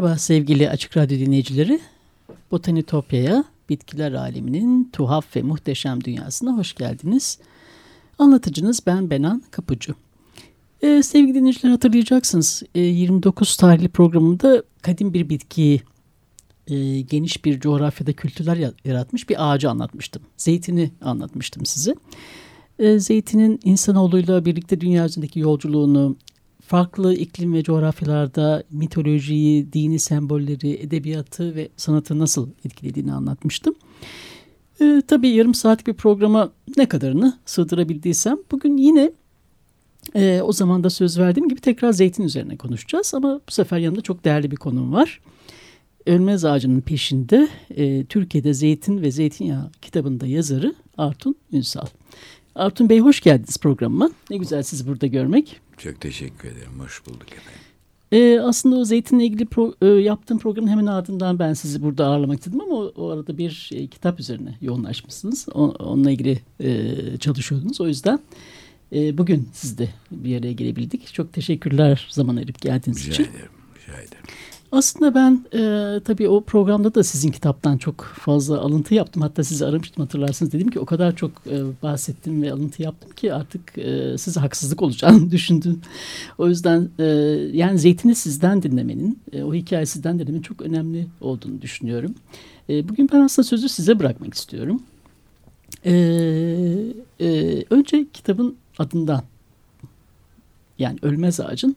Merhaba sevgili Açık Radyo dinleyicileri. Botanitopya'ya, bitkiler aleminin tuhaf ve muhteşem dünyasına hoş geldiniz. Anlatıcınız ben Benan Kapıcı. Ee, sevgili dinleyiciler hatırlayacaksınız. Ee, 29 tarihli programında kadim bir bitkiyi e, geniş bir coğrafyada kültürler yaratmış bir ağacı anlatmıştım. Zeytini anlatmıştım size. Ee, zeytinin insanoğluyla birlikte dünya üzerindeki yolculuğunu, farklı iklim ve coğrafyalarda mitolojiyi, dini sembolleri, edebiyatı ve sanatı nasıl etkilediğini anlatmıştım. Ee, tabii yarım saatlik bir programa ne kadarını sığdırabildiysem bugün yine e, o zaman da söz verdiğim gibi tekrar zeytin üzerine konuşacağız. Ama bu sefer yanında çok değerli bir konum var. Ölmez Ağacı'nın peşinde e, Türkiye'de Zeytin ve Zeytinyağı kitabında yazarı Artun Ünsal. Artun Bey hoş geldiniz programıma. Ne güzel sizi burada görmek. Çok teşekkür ederim. Hoş bulduk efendim. Ee, aslında o zeytinle ilgili pro, e, yaptığım programın hemen ardından ben sizi burada ağırlamak istedim ama o, o arada bir e, kitap üzerine yoğunlaşmışsınız. O, onunla ilgili e, çalışıyordunuz. O yüzden e, bugün siz de bir araya gelebildik. Çok teşekkürler zaman ayırıp geldiğiniz rica için. Rica ederim. Rica ederim. Aslında ben e, tabii o programda da sizin kitaptan çok fazla alıntı yaptım. Hatta sizi aramıştım hatırlarsınız. Dedim ki o kadar çok e, bahsettim ve alıntı yaptım ki artık e, size haksızlık olacağını düşündüm. O yüzden e, yani Zeytin'i sizden dinlemenin, e, o hikaye sizden dinlemenin çok önemli olduğunu düşünüyorum. E, bugün ben aslında sözü size bırakmak istiyorum. E, e, önce kitabın adından yani Ölmez Ağacın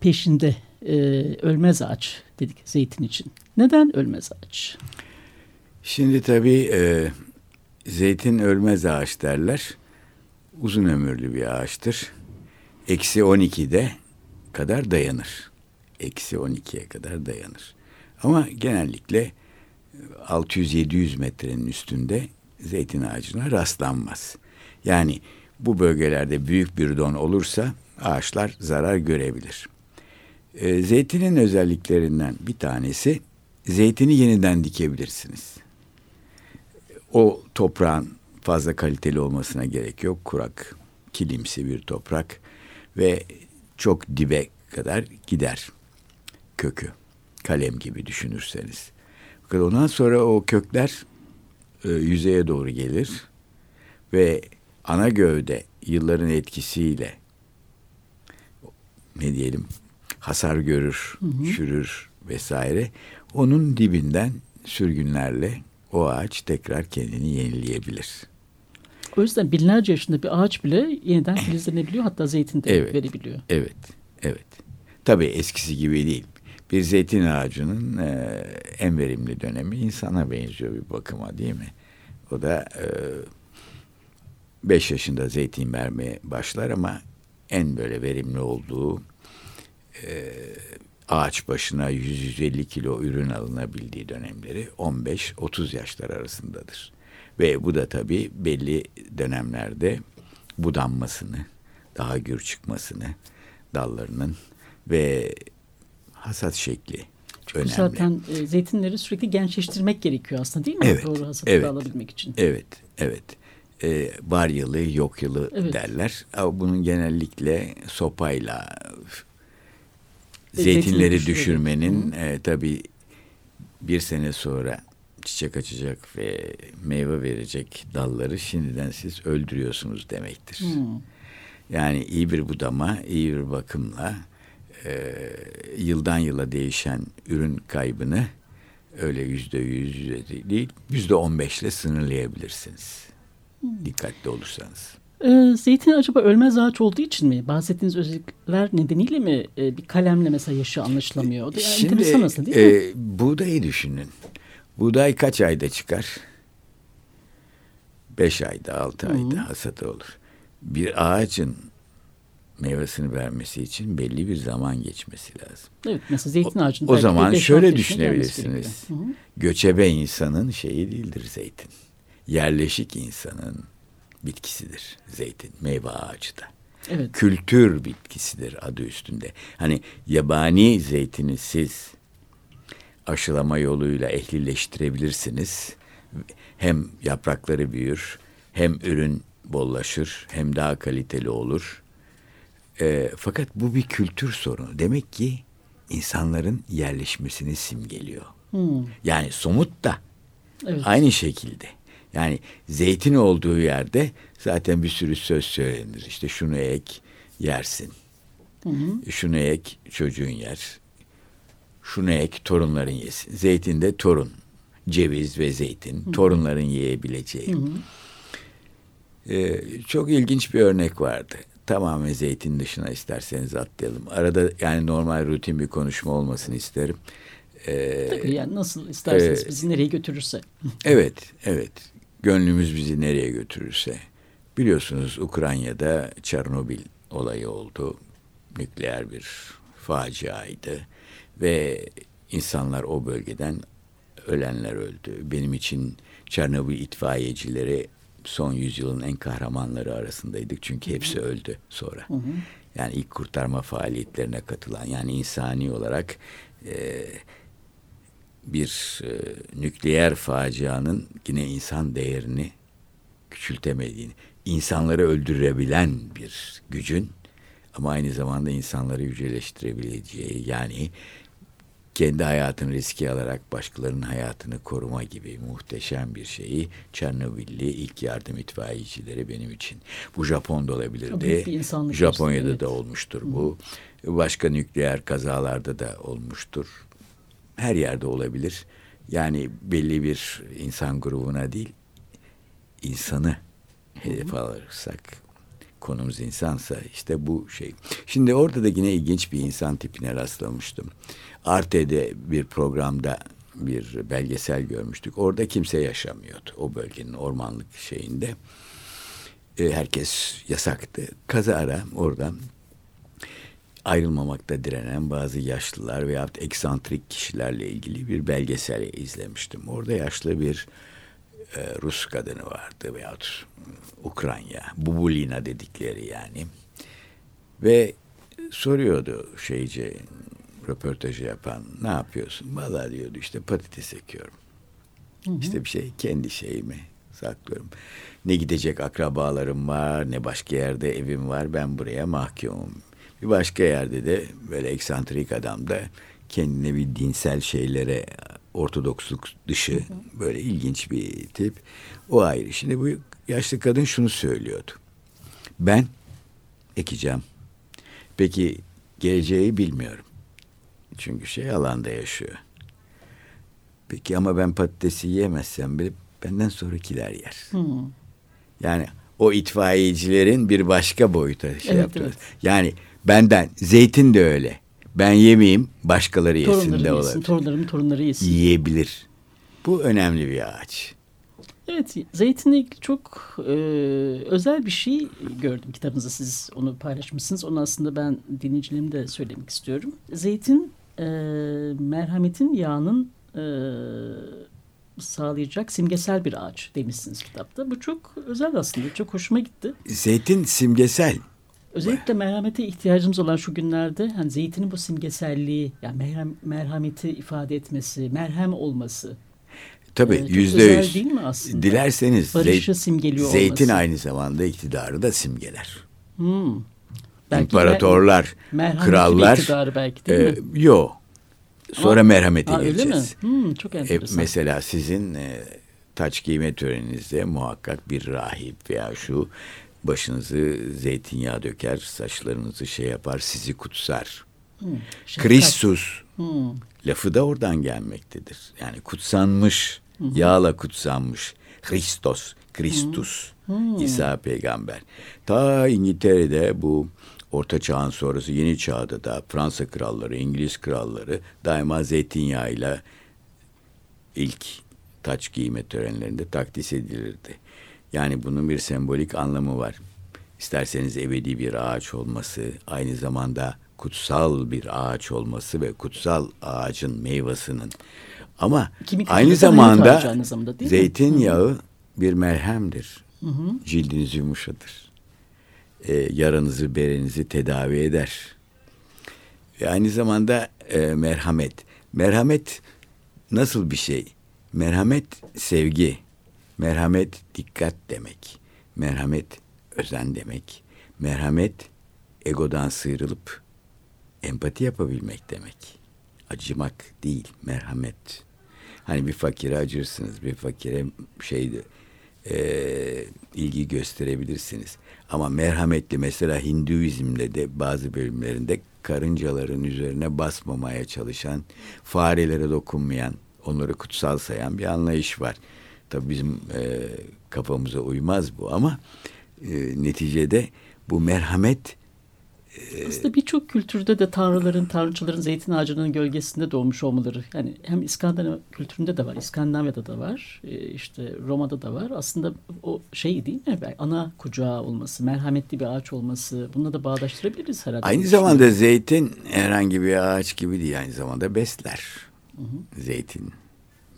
peşinde e, ölmez ağaç dedik zeytin için. Neden ölmez ağaç? Şimdi tabii e, zeytin ölmez ağaç derler. Uzun ömürlü bir ağaçtır. Eksi 12'de kadar dayanır. Eksi 12'ye kadar dayanır. Ama genellikle 600-700 metrenin üstünde zeytin ağacına rastlanmaz. Yani bu bölgelerde büyük bir don olursa ağaçlar zarar görebilir. E, zeytinin özelliklerinden bir tanesi zeytini yeniden dikebilirsiniz. O toprağın fazla kaliteli olmasına gerek yok. Kurak, kilimsi bir toprak ve çok dibe kadar gider kökü. Kalem gibi düşünürseniz. Fakat ondan sonra o kökler e, yüzeye doğru gelir ve ana gövde yılların etkisiyle ne diyelim hasar görür, hı hı. çürür vesaire. Onun dibinden sürgünlerle o ağaç tekrar kendini yenileyebilir. O yüzden binlerce yaşında bir ağaç bile yeniden filizlenebiliyor hatta zeytin de evet, verebiliyor. Evet, evet. Tabii eskisi gibi değil. Bir zeytin ağacının e, en verimli dönemi insana benziyor bir bakıma değil mi? O da 5 e, yaşında zeytin vermeye başlar ama en böyle verimli olduğu e, ağaç başına 100-150 kilo ürün alınabildiği dönemleri 15-30 yaşlar arasındadır. Ve bu da tabii belli dönemlerde budanmasını, daha gür çıkmasını, dallarının ve hasat şekli Çünkü önemli. Zaten e, zeytinleri sürekli gençleştirmek gerekiyor aslında değil mi? Evet, Doğru hasatı evet, alabilmek için. Evet, evet. E, var yılı, yok yılı evet. derler. Ama bunun genellikle sopayla, zeytinleri düşürmenin e, tabii bir sene sonra çiçek açacak ve meyve verecek dalları şimdiden siz öldürüyorsunuz demektir. Hmm. Yani iyi bir budama, iyi bir bakımla e, yıldan yıla değişen ürün kaybını öyle yüzde yüz değil, yüzde on beşle sınırlayabilirsiniz. Hmm. Dikkatli olursanız. Ee, zeytin acaba ölmez ağaç olduğu için mi? Bahsettiğiniz özellikler nedeniyle mi e, bir kalemle mesela yaşı anlaşılamıyor? O yani Şimdi enteresan aslında değil mi? e, buğdayı düşünün. Buğday kaç ayda çıkar? Beş ayda, altı ayda hasadı olur. Bir ağacın meyvesini vermesi için belli bir zaman geçmesi lazım. Evet mesela zeytin ağacının O de zaman şöyle düşünebilirsiniz. Hı hı. Göçebe insanın şeyi değildir zeytin. Yerleşik insanın bitkisidir zeytin, meyve ağacı da. Evet. Kültür bitkisidir adı üstünde. Hani yabani zeytini siz aşılama yoluyla ehlileştirebilirsiniz. Hem yaprakları büyür, hem ürün bollaşır, hem daha kaliteli olur. Ee, fakat bu bir kültür sorunu. Demek ki insanların yerleşmesini simgeliyor. Hmm, Yani somut da evet. aynı şekilde. Yani zeytin olduğu yerde zaten bir sürü söz söylenir. İşte şunu ek yersin. Hı hı. Şunu ek çocuğun yer. Şunu ek torunların yesin. Zeytin de torun. Ceviz ve zeytin torunların yiyebileceği. Ee, çok ilginç bir örnek vardı. Tamamen zeytin dışına isterseniz atlayalım. Arada yani normal rutin bir konuşma olmasını isterim. Ee, Tabii yani nasıl isterseniz e, bizi nereye götürürse. Evet, evet. Gönlümüz bizi nereye götürürse. Biliyorsunuz Ukrayna'da Çernobil olayı oldu. Nükleer bir faciaydı. Ve insanlar o bölgeden ölenler öldü. Benim için Çernobil itfaiyecileri son yüzyılın en kahramanları arasındaydık. Çünkü hepsi öldü sonra. Yani ilk kurtarma faaliyetlerine katılan yani insani olarak e, bir e, nükleer facianın yine insan değerini küçültemediğini, insanları öldürebilen bir gücün ama aynı zamanda insanları yüceleştirebileceği yani kendi hayatını riske alarak başkalarının hayatını koruma gibi muhteşem bir şeyi Çernobilli ilk yardım itfaiyecileri benim için. Bu Japon'da olabilirdi. Japonya'da gösterisi, da evet. olmuştur bu. Başka nükleer kazalarda da olmuştur. Her yerde olabilir. Yani belli bir insan grubuna değil, insanı hedef alırsak, konumuz insansa işte bu şey. Şimdi orada da yine ilginç bir insan tipine rastlamıştım. Arte'de bir programda bir belgesel görmüştük. Orada kimse yaşamıyordu o bölgenin ormanlık şeyinde. E, herkes yasaktı. Kazara oradan ayrılmamakta direnen bazı yaşlılar veyahut eksantrik kişilerle ilgili bir belgesel izlemiştim. Orada yaşlı bir e, Rus kadını vardı veyahut Ukrayna, Bubulina dedikleri yani. Ve soruyordu şeyci röportajı yapan ne yapıyorsun? Valla diyordu işte patates ekiyorum. İşte bir şey kendi şeyimi saklıyorum. Ne gidecek akrabalarım var ne başka yerde evim var ben buraya mahkumum. Bir başka yerde de böyle eksantrik adam da kendine bir dinsel şeylere ortodoksluk dışı böyle ilginç bir tip. O ayrı. Şimdi bu yaşlı kadın şunu söylüyordu. Ben ekeceğim. Peki geleceği bilmiyorum. Çünkü şey alanda yaşıyor. Peki ama ben patatesi yiyemezsem bile benden sonrakiler yer. Hmm. Yani o itfaiyecilerin bir başka boyuta şey Evet, yaptınız. evet. Yani benden zeytin de öyle. Ben yemeyeyim başkaları yesin de Torunlarım yesin, olabilir. torunlarım torunları yesin. Yiyebilir. Bu önemli bir ağaç. Evet, zeytinle ilgili çok e, özel bir şey gördüm kitabınızda. Siz onu paylaşmışsınız. Onu aslında ben dinleyicilerime de söylemek istiyorum. Zeytin e, merhametin yağının e, sağlayacak simgesel bir ağaç demişsiniz kitapta. Bu çok özel aslında. Çok hoşuma gitti. Zeytin simgesel. Özellikle merhamete ihtiyacımız olan şu günlerde hani zeytinin bu simgeselliği, yani merhem, merhameti ifade etmesi, merhem olması. Tabii e, çok yüzde özel yüz. değil mi aslında? Dilerseniz Barışı simgeliyor zeytin olması. aynı zamanda iktidarı da simgeler. Hmm. Belki İmparatorlar, merhametli krallar. iktidarı belki değil e, mi? yo. Sonra Ama- merhamete Aa, öyle mi? geleceğiz. Hmm, çok E, enteresan. mesela sizin e, taç giyme töreninizde muhakkak bir rahip veya şu başınızı zeytinyağı döker, saçlarınızı şey yapar, sizi kutsar. Hmm. Kristus Hmm, lafı da oradan gelmektedir. Yani kutsanmış, yağla kutsanmış. Christos, Kristus. Hmm. İsa peygamber. Ta İngiltere'de bu Orta Çağ'ın sonrası Yeni Çağ'da da Fransa kralları, İngiliz kralları daima zeytinyağıyla ilk taç giyme törenlerinde takdis edilirdi. Yani bunun bir sembolik anlamı var. İsterseniz ebedi bir ağaç olması, aynı zamanda kutsal bir ağaç olması ve kutsal ağacın meyvasının ama Kimi aynı zamanda, aynı zamanda zeytinyağı bir merhemdir. Hı hı. Cildinizi yumuşatır. Ee, yaranızı, berenizi tedavi eder. Ve aynı zamanda e, merhamet. Merhamet nasıl bir şey? Merhamet sevgi. Merhamet dikkat demek. Merhamet özen demek. Merhamet egodan sıyrılıp empati yapabilmek demek. Acımak değil, merhamet. Hani bir fakire acırsınız, bir fakire şeydi e, ilgi gösterebilirsiniz. Ama merhametli mesela Hinduizm'de de bazı bölümlerinde karıncaların üzerine basmamaya çalışan, farelere dokunmayan, onları kutsal sayan bir anlayış var. Tabii bizim e, kafamıza uymaz bu ama e, neticede bu merhamet ee, Aslında birçok kültürde de tanrıların, tanrıçaların zeytin ağacının gölgesinde doğmuş olmaları. Yani hem İskandinav kültüründe de var, İskandinavya'da da var, e, işte Roma'da da var. Aslında o şey değil mi? Ana kucağı olması, merhametli bir ağaç olması. Bununla da bağdaştırabiliriz herhalde. Aynı zamanda zeytin herhangi bir ağaç gibi değil. Aynı zamanda besler. Hı hı. Zeytin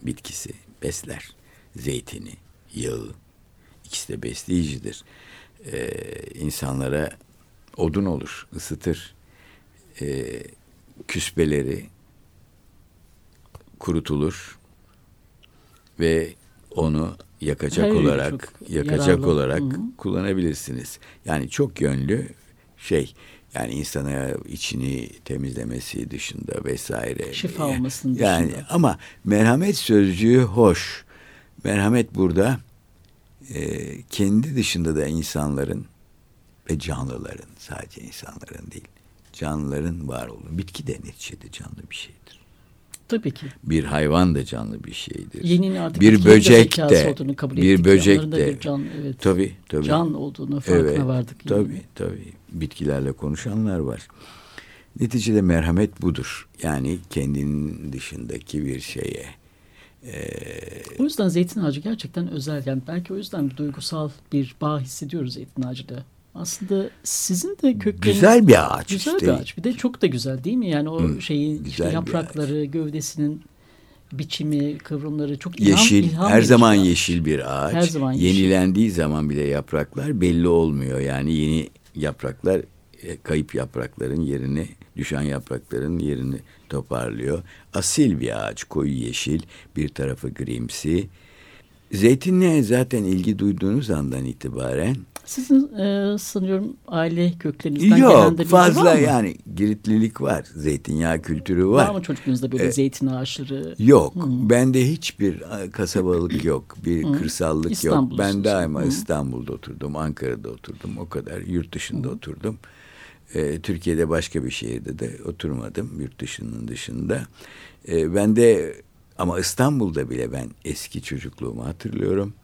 bitkisi besler. Zeytini, yağı ikisi de besleyicidir. Ee, insanlara odun olur, ısıtır. E, küspeleri kurutulur ve onu yakacak Hayır, olarak yakacak yararlı. olarak Hı-hı. kullanabilirsiniz. Yani çok yönlü şey yani insana içini temizlemesi dışında vesaire. Şifa olmasının dışında. Yani ama merhamet sözcüğü hoş. Merhamet burada e, kendi dışında da insanların ve canlıların sadece insanların değil canlıların var olduğu bitki de neticede canlı bir şeydir. Tabii ki. Bir hayvan da canlı bir şeydir. Yeninin artık bir böcek de bir böcek de bir can, evet. tabii tabii. Can olduğunu farkına evet, vardık. Yani. Tabii tabii. Bitkilerle konuşanlar var. Neticede merhamet budur. Yani kendinin dışındaki bir şeye. Ee, o yüzden zeytin ağacı gerçekten özel. Yani belki o yüzden bir duygusal bir bağ hissediyoruz zeytin ağacıyla aslında sizin de kökleriniz... Güzel bir ağaç Güzel işte. bir ağaç. Bir de çok da güzel değil mi? Yani o hmm, şeyin işte yaprakları, gövdesinin biçimi, kıvrımları çok ilham, yeşil, ilham her zaman ağaç. yeşil bir ağaç. Her zaman yeşil. Yenilendiği zaman bile yapraklar belli olmuyor. Yani yeni yapraklar kayıp yaprakların yerini, düşen yaprakların yerini toparlıyor. Asil bir ağaç, koyu yeşil, bir tarafı grimsi. Zeytinliğe zaten ilgi duyduğunuz andan itibaren sizin e, sanıyorum aile köklerinizden Yok, gelen de fazla var mı? yani Giritlilik var. Zeytinyağı kültürü var. Var mı çocukluğunuzda böyle ee, zeytin ağaçları? Yok. Hmm. Bende hiçbir kasabalık yok. Bir hmm. kırsallık yok. Ben daima hmm. İstanbul'da oturdum. Ankara'da oturdum. O kadar. Yurt dışında hmm. oturdum. Ee, Türkiye'de başka bir şehirde de oturmadım. Yurt dışının dışında. Ee, ben de ama İstanbul'da bile ben eski çocukluğumu hatırlıyorum.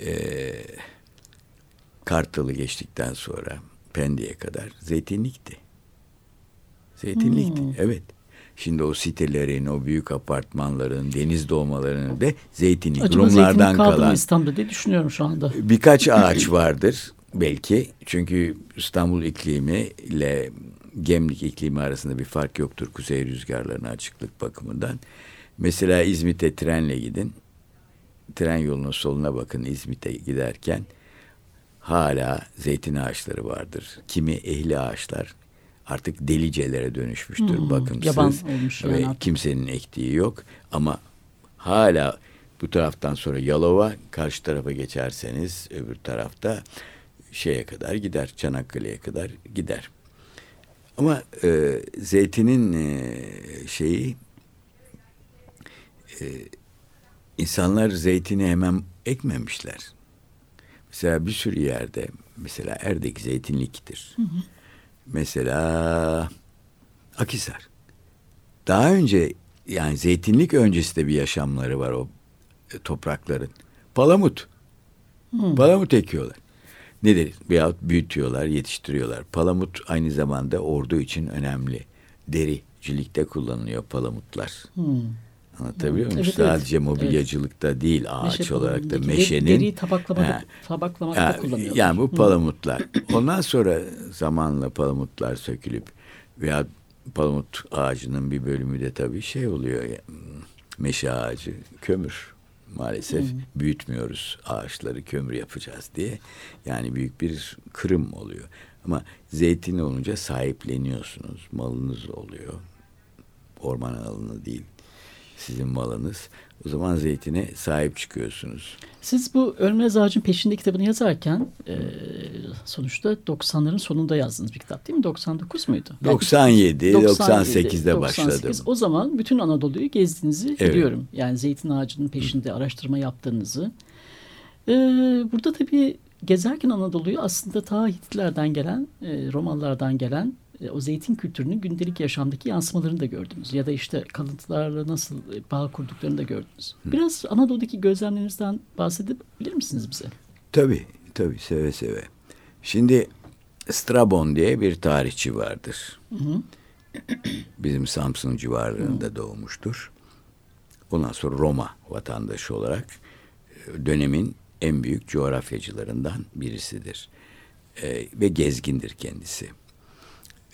Eee Kartal'ı geçtikten sonra Pendik'e kadar zeytinlikti. Zeytinlikti, hmm. evet. Şimdi o sitelerin, o büyük apartmanların, deniz doğmalarının da zeytinlik. Acaba Rumlardan zeytinlik kalan. İstanbul'da diye düşünüyorum şu anda. Birkaç ağaç vardır belki. Çünkü İstanbul iklimi ile Gemlik iklimi arasında bir fark yoktur kuzey rüzgarlarına açıklık bakımından. Mesela İzmit'e trenle gidin. Tren yolunun soluna bakın İzmit'e giderken hala zeytin ağaçları vardır. Kimi ehli ağaçlar artık delicelere dönüşmüştür. Hmm, bakımsız yaban olmuş ve yani kimsenin ektiği yok ama hala bu taraftan sonra Yalova karşı tarafa geçerseniz öbür tarafta şeye kadar gider Çanakkale'ye kadar gider. Ama e, zeytinin e, şeyi e, insanlar zeytini hemen ekmemişler. Mesela bir sürü yerde mesela Erdek zeytinliktir. Hı hı. Mesela Akisar. Daha önce yani zeytinlik öncesi de bir yaşamları var o e, toprakların. Palamut. Hmm. Palamut ekiyorlar. Nedir? Veyahut büyütüyorlar, yetiştiriyorlar. Palamut aynı zamanda ordu için önemli. Dericilikte kullanılıyor palamutlar. Hmm. Anlatabiliyor muyum? Evet, Sadece evet. mobilyacılıkta evet. değil ağaç Meşe olarak da meşenin. Deriyi tabaklamakta ha, kullanıyorlar. Yani bu palamutlar. Ondan sonra zamanla palamutlar sökülüp veya palamut ağacının bir bölümü de tabii şey oluyor. Meşe ağacı, kömür maalesef hmm. büyütmüyoruz ağaçları kömür yapacağız diye. Yani büyük bir kırım oluyor. Ama zeytin olunca sahipleniyorsunuz. Malınız oluyor. Orman alanı değil sizin malınız. O zaman zeytine sahip çıkıyorsunuz. Siz bu Ölmez Ağacın Peşinde kitabını yazarken e, sonuçta 90'ların sonunda yazdınız bir kitap değil mi? 99 muydu? 97, 97 98'de 98. başladım. O zaman bütün Anadolu'yu gezdiğinizi evet. biliyorum. Yani zeytin ağacının peşinde Hı. araştırma yaptığınızı. E, burada tabii gezerken Anadolu'yu aslında ta Hititlerden gelen, e, Romalılardan gelen o zeytin kültürünün gündelik yaşamdaki yansımalarını da gördünüz. Ya da işte kalıntılarla nasıl e, bağ kurduklarını da gördünüz. Biraz Anadolu'daki gözlemlerinizden bahsedebilir misiniz bize? Tabii, tabii seve seve. Şimdi Strabon diye bir tarihçi vardır. Hı hı. Bizim Samsun civarlarında hı. doğmuştur. Ondan sonra Roma vatandaşı olarak e, dönemin en büyük coğrafyacılarından birisidir. Ee, ve gezgindir kendisi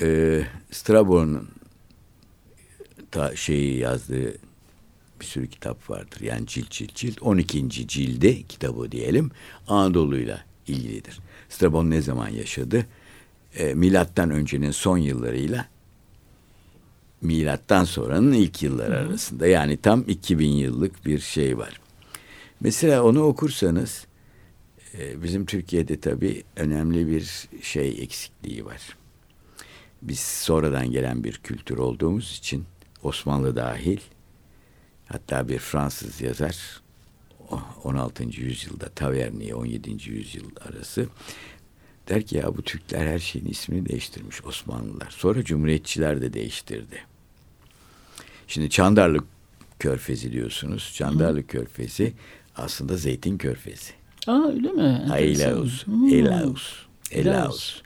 e, Strabon'un ta şeyi yazdığı bir sürü kitap vardır. Yani cilt cilt cilt. 12. cildi kitabı diyelim Anadolu'yla ilgilidir. Strabon ne zaman yaşadı? E, milattan öncenin son yıllarıyla milattan sonranın ilk yılları arasında. Yani tam 2000 yıllık bir şey var. Mesela onu okursanız e, bizim Türkiye'de tabii önemli bir şey eksikliği var biz sonradan gelen bir kültür olduğumuz için Osmanlı dahil hatta bir Fransız yazar 16. yüzyılda Taverniye 17. yüzyıl arası der ki ya bu Türkler her şeyin ismini değiştirmiş Osmanlılar. Sonra Cumhuriyetçiler de değiştirdi. Şimdi Çandarlı Körfezi diyorsunuz. Çandarlı Hı. Körfezi aslında Zeytin Körfezi. Aa öyle mi? Elaus. Elaus. Elaus.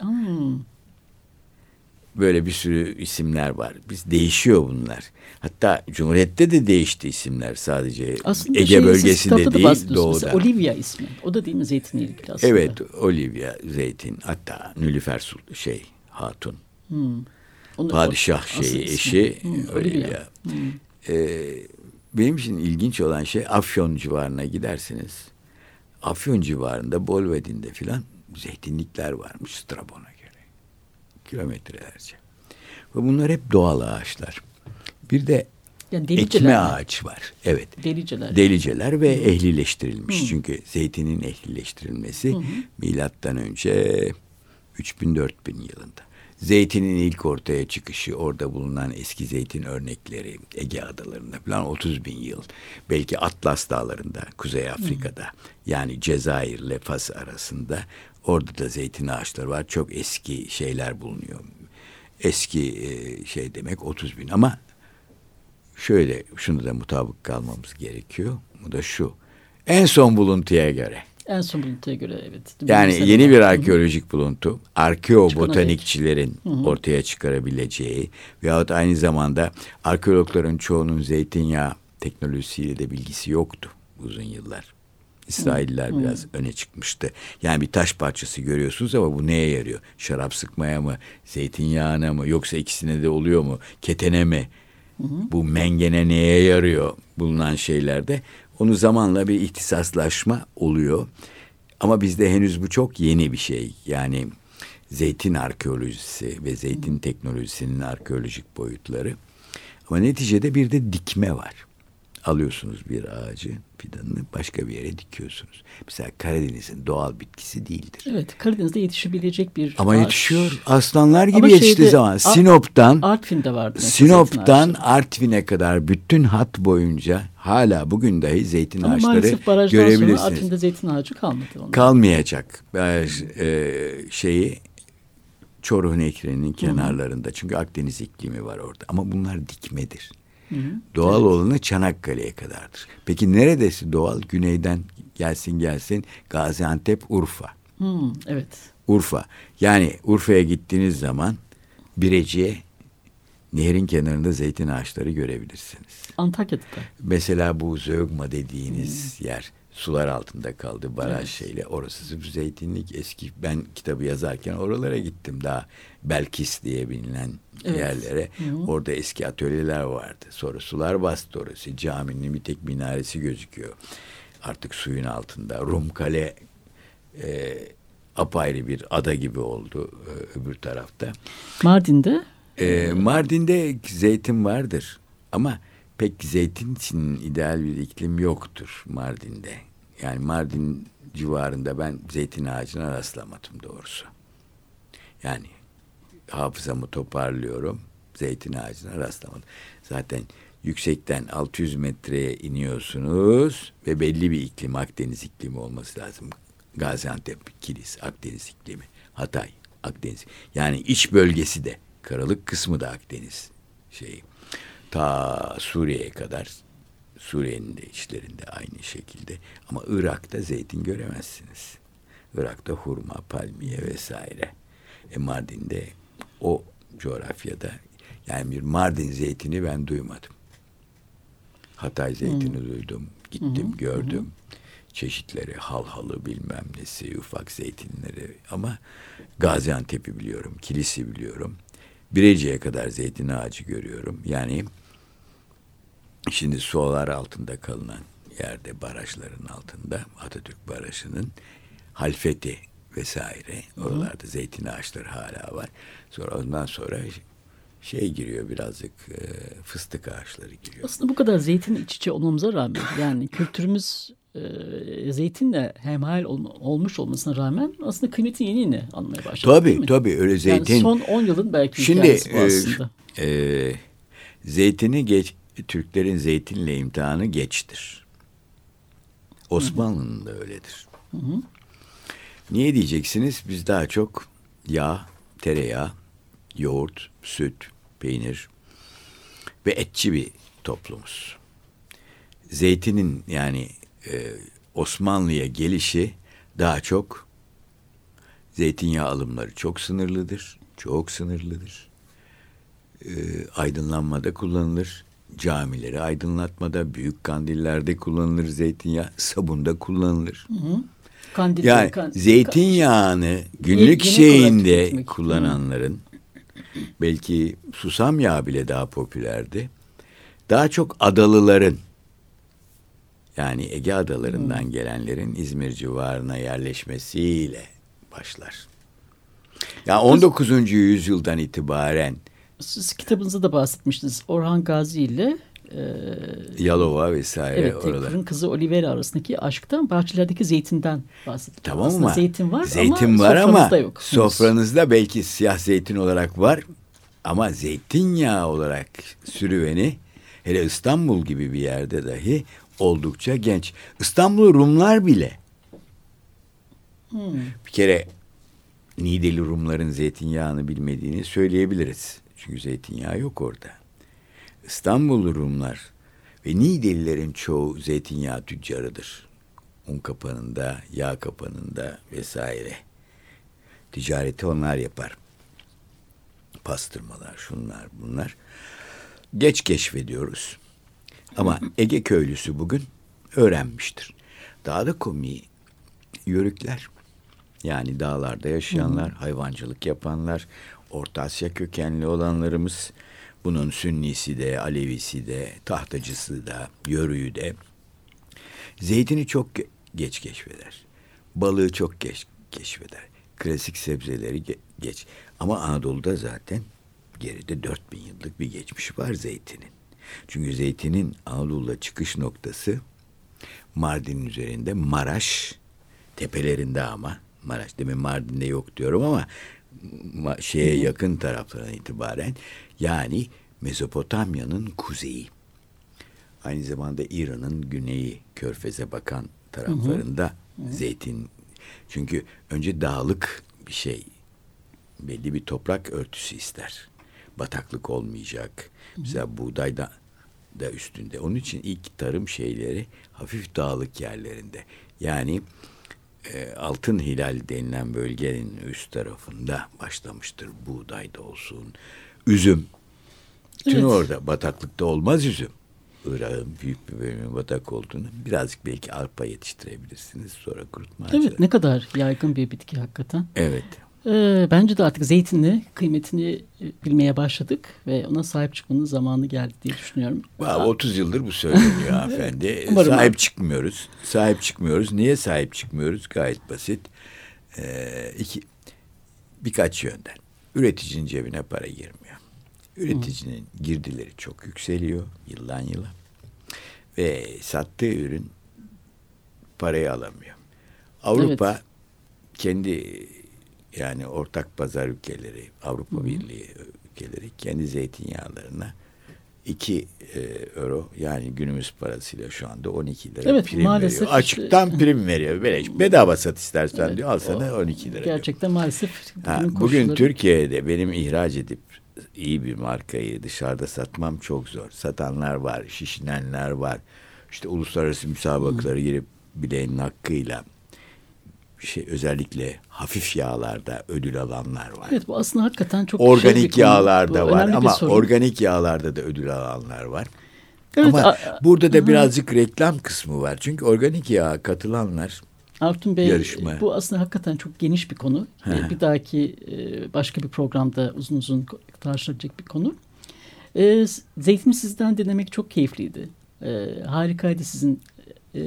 Böyle bir sürü isimler var. Biz değişiyor bunlar. Hatta Cumhuriyet'te de değişti isimler sadece. Aslında Ege şey, bölgesinde değil doğuda. Olivia ismi. O da değil mi zeytinle ilgili aslında? Evet Olivia zeytin. Hatta Nülüfer şey Hatun. Hmm. Onu, Padişah o, şeyi eşi hmm, Olivia. Olivia. Hmm. Ee, benim için ilginç olan şey Afyon civarına gidersiniz. Afyon civarında Bolvedin'de filan zeytinlikler varmış Strabon'a kilometrelerce. Ve bunlar hep doğal ağaçlar. Bir de yani ekme ağaç var. Evet. Deliceler. Deliceler ve hı. ehlileştirilmiş. Hı. Çünkü zeytinin ehlileştirilmesi hı hı. milattan önce 3000-4000 yılında. Zeytinin ilk ortaya çıkışı, orada bulunan eski zeytin örnekleri Ege adalarında falan 30 bin yıl. Belki Atlas dağlarında, Kuzey Afrika'da. Hı. Yani Cezayir ile Fas arasında Orada da zeytin ağaçları var. Çok eski şeyler bulunuyor. Eski e, şey demek 30 bin ama şöyle şunu da mutabık kalmamız gerekiyor. Bu da şu. En son buluntuya göre. En son buluntuya göre evet. Yani Mesela yeni bir arkeolojik buluntu, arkeobotanikçilerin ortaya çıkarabileceği veyahut aynı zamanda arkeologların çoğunun zeytinyağı teknolojisiyle de bilgisi yoktu uzun yıllar. İsrailler hmm. biraz öne çıkmıştı. Yani bir taş parçası görüyorsunuz ama bu neye yarıyor? Şarap sıkmaya mı? Zeytinyağına mı? Yoksa ikisine de oluyor mu? Ketene mi? Hmm. Bu mengene neye yarıyor bulunan şeylerde? Onu zamanla bir ihtisaslaşma oluyor. Ama bizde henüz bu çok yeni bir şey. Yani zeytin arkeolojisi ve zeytin teknolojisinin arkeolojik boyutları. Ama neticede bir de dikme var alıyorsunuz bir ağacı fidanını başka bir yere dikiyorsunuz. Mesela Karadeniz'in doğal bitkisi değildir. Evet Karadeniz'de yetişebilecek bir Ama ağaç. yetişiyor. Aslanlar gibi Ama yetiştiği zaman. Sinop'tan Artvin'de vardı. Sinop'tan Artvin'e kadar bütün hat boyunca hala bugün dahi zeytin Ama ağaçları görebilirsiniz. Sonra Artvin'de zeytin ağacı kalmadı. Onun. Kalmayacak. Ee, şeyi Çoruh Nehri'nin kenarlarında. Çünkü Akdeniz iklimi var orada. Ama bunlar dikmedir. Hı hı. Doğal evet. olanı Çanakkale'ye kadardır. Peki neredesi doğal? Güneyden gelsin gelsin Gaziantep, Urfa. Hı, evet. Urfa. Yani Urfa'ya gittiğiniz zaman Birecik'e nehrin kenarında zeytin ağaçları görebilirsiniz. Antakya'da Mesela bu Zögma dediğiniz hmm. yer sular altında kaldı baraj evet. şeyle. Orası zeytinlik eski. Ben kitabı yazarken oralara gittim daha Belkis diye bilinen evet. yerlere. Hı Orada eski atölyeler vardı. Sonra sular bastı orası. Caminin bir tek minaresi gözüküyor. Artık suyun altında. Rum Kale e, apayrı bir ada gibi oldu e, öbür tarafta. Mardin'de? E, Mardin'de zeytin vardır ama pek zeytin için ideal bir iklim yoktur Mardin'de. Yani Mardin civarında ben zeytin ağacına rastlamadım doğrusu. Yani hafızamı toparlıyorum. Zeytin ağacına rastlamadım. Zaten yüksekten 600 metreye iniyorsunuz ve belli bir iklim Akdeniz iklimi olması lazım. Gaziantep, Kilis, Akdeniz iklimi, Hatay, Akdeniz. Yani iç bölgesi de, karalık kısmı da Akdeniz şeyi. Ta Suriye'ye kadar Suriye'nin de içlerinde aynı şekilde. Ama Irak'ta zeytin göremezsiniz. Irak'ta hurma, palmiye vesaire. E Mardin'de o coğrafyada yani bir Mardin zeytini ben duymadım. Hatay zeytini hmm. duydum. Gittim, hmm. gördüm. Hmm çeşitleri, halhalı bilmem nesi, ufak zeytinleri ama Gaziantep'i biliyorum, Kilis'i biliyorum. Birecik'e kadar zeytin ağacı görüyorum. Yani şimdi sular altında kalınan yerde, barajların altında Atatürk Barajı'nın Halfeti vesaire oralarda zeytin ağaçları hala var. Sonra ondan sonra şey giriyor birazcık e, fıstık ağaçları giriyor. Aslında bu kadar zeytin iç içe olmamıza rağmen yani kültürümüz e, zeytinle hemhal ol, olmuş olmasına rağmen aslında kıymeti yeni yeni anlamaya başladı. Tabii tabii öyle zeytin. Yani son 10 yılın belki Şimdi, hikayesi bu e, aslında. E, zeytini geç, Türklerin zeytinle imtihanı geçtir. Osmanlı'nın da öyledir. Hı hı. Niye diyeceksiniz? Biz daha çok yağ, tereyağı, yoğurt, süt, peynir ve etçi bir toplumuz. Zeytinin yani e, Osmanlı'ya gelişi daha çok zeytinyağı alımları çok sınırlıdır. Çok sınırlıdır. E, aydınlanmada kullanılır. Camileri aydınlatmada, büyük kandillerde kullanılır zeytinyağı, sabunda kullanılır. Hı hı. Kandil, yani kan, zeytinyağını günlük şeyinde kullananların belki susam yağı bile daha popülerdi. Daha çok adalıların yani Ege adalarından hmm. gelenlerin İzmir civarına yerleşmesiyle başlar. Ya yani 19. yüzyıldan itibaren siz kitabınızda da bahsetmiştiniz. Orhan Gazi ile e, Yalova vesaire evet, oralar. Evet, kızı Olivera arasındaki aşktan bahçelerdeki zeytinden bahsettik. Tamam Aslında mı? Zeytin var zeytin ama var sofranızda ama yok. Sofranızda belki siyah zeytin olarak var ama zeytinyağı olarak sürüveni hele İstanbul gibi bir yerde dahi oldukça genç. İstanbul Rumlar bile hmm. bir kere Nideli Rumların zeytinyağını bilmediğini söyleyebiliriz. Çünkü zeytinyağı yok orada. İstanbul Rumlar ve Nidelilerin çoğu zeytinyağı tüccarıdır. Un kapanında, yağ kapanında vesaire. Ticareti onlar yapar. Pastırmalar, şunlar, bunlar. Geç keşfediyoruz. Ama Ege köylüsü bugün öğrenmiştir. Daha da komiği yörükler. Yani dağlarda yaşayanlar, hayvancılık yapanlar, Orta Asya kökenli olanlarımız, bunun Sünnisi de, Alevisi de, tahtacısı da, yörüğü de. Zeytini çok geç keşfeder. Balığı çok geç keşfeder. Klasik sebzeleri ge geç. Ama Anadolu'da zaten geride 4000 yıllık bir geçmiş var zeytinin. Çünkü zeytinin Anadolu'da çıkış noktası Mardin'in üzerinde Maraş tepelerinde ama Maraş demin Mardin'de yok diyorum ama şeye yakın taraflarına itibaren yani Mezopotamya'nın kuzeyi aynı zamanda İran'ın güneyi körfeze bakan taraflarında hı hı. zeytin çünkü önce dağlık bir şey belli bir toprak örtüsü ister bataklık olmayacak. Mesela buğdayda da üstünde. Onun için ilk tarım şeyleri hafif dağlık yerlerinde. Yani e, Altın Hilal denilen bölgenin üst tarafında başlamıştır. Buğday da olsun, üzüm. Bütün Evet. orada bataklıkta olmaz üzüm. Irak'ın büyük bir bölümü batak olduğunu birazcık belki arpa yetiştirebilirsiniz sonra kurutma Evet ne kadar yaygın bir bitki hakikaten. Evet. Ee, bence de artık zeytinli kıymetini e, bilmeye başladık ve ona sahip çıkmanın zamanı geldi diye düşünüyorum. Vallahi 30 yıldır bu söyleniyor hanımefendi. Umarım. Sahip çıkmıyoruz. Sahip çıkmıyoruz. Niye sahip çıkmıyoruz? Gayet basit. İki, birkaç yönden. Üreticinin cebine para girmiyor. Üreticinin girdileri çok yükseliyor yıldan yıla. Ve sattığı ürün parayı alamıyor. Avrupa Evet. kendi yani ortak pazar ülkeleri, Avrupa Birliği ülkeleri kendi zeytinyağlarına 2 e, euro yani günümüz parasıyla şu anda 12 lira Evet, prim maalesef veriyor. Açıktan işte- prim veriyor. Beleş. Bedava sat istersen Evet, diyor. Al sana o 12 lira. diyor. Gerçekten maalesef Ha, bugün bugün koşulları- Türkiye'de benim ihraç edip iyi bir markayı dışarıda satmam çok zor. Satanlar var, şişinenler var. İşte uluslararası müsabakalara girip bileğinin hakkıyla şey özellikle hafif yağlarda ödül alanlar var. Evet bu aslında hakikaten çok şey bir organik konu. yağlarda var ama organik yağlarda da ödül alanlar var. Evet, ama a- burada da Hı. birazcık reklam kısmı var. Çünkü organik yağa katılanlar Artun Bey yarışma. bu aslında hakikaten çok geniş bir konu. Hı. Bir dahaki e, başka bir programda uzun uzun tartışılacak bir konu. Ee, Zeytini sizden dinlemek çok keyifliydi. Ee, harikaydı sizin e,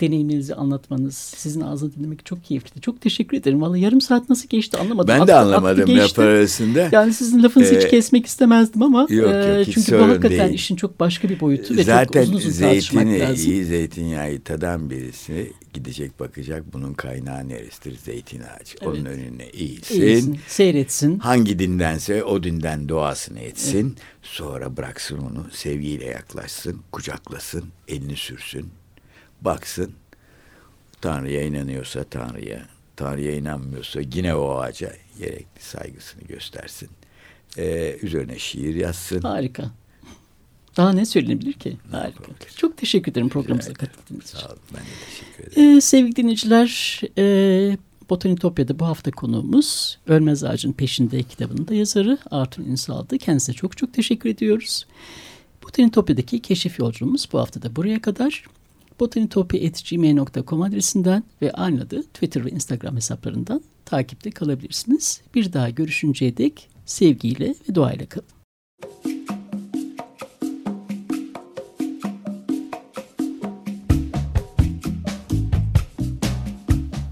deneyiminizi anlatmanız, sizin ağzını dinlemek çok keyifliydi. Çok teşekkür ederim. Vallahi yarım saat nasıl geçti anlamadım. ben de Aktı- anlamadım laf arasında. Yani sizin lafınızı hiç Ee, kesmek istemezdim ama yok, yok, e, hiç çünkü bu hakikaten değil. işin çok başka bir boyutu ve Zaten çok uzun uzun zeytini, lazım. iyi zeytinyağı tadan birisi gidecek bakacak bunun kaynağı neresidir? Zeytin ağacı. Onun önüne eğilsin. İyisin, seyretsin. Hangi dindense o dinden duasını etsin. Sonra bıraksın onu sevgiyle yaklaşsın, kucaklasın, elini sürsün, baksın. Tanrı'ya inanıyorsa Tanrı'ya, Tanrı'ya inanmıyorsa yine o ağaca gerekli saygısını göstersin. Ee, üzerine şiir yazsın. Harika. Daha ne söylenebilir ki? Harika. Çok teşekkür ederim programımıza katıldığınız için. Sağ olun, ben de teşekkür ederim. Ee, sevgili dinleyiciler, e, Botanitopya'da bu hafta konuğumuz Ölmez Ağacın Peşinde kitabının da yazarı Artun Ünsal'dı. Kendisine çok çok teşekkür ediyoruz. Botanitopya'daki keşif yolculuğumuz bu hafta da buraya kadar. botanitopya.gmail.com adresinden ve aynı adı Twitter ve Instagram hesaplarından takipte kalabilirsiniz. Bir daha görüşünceye dek sevgiyle ve duayla kalın.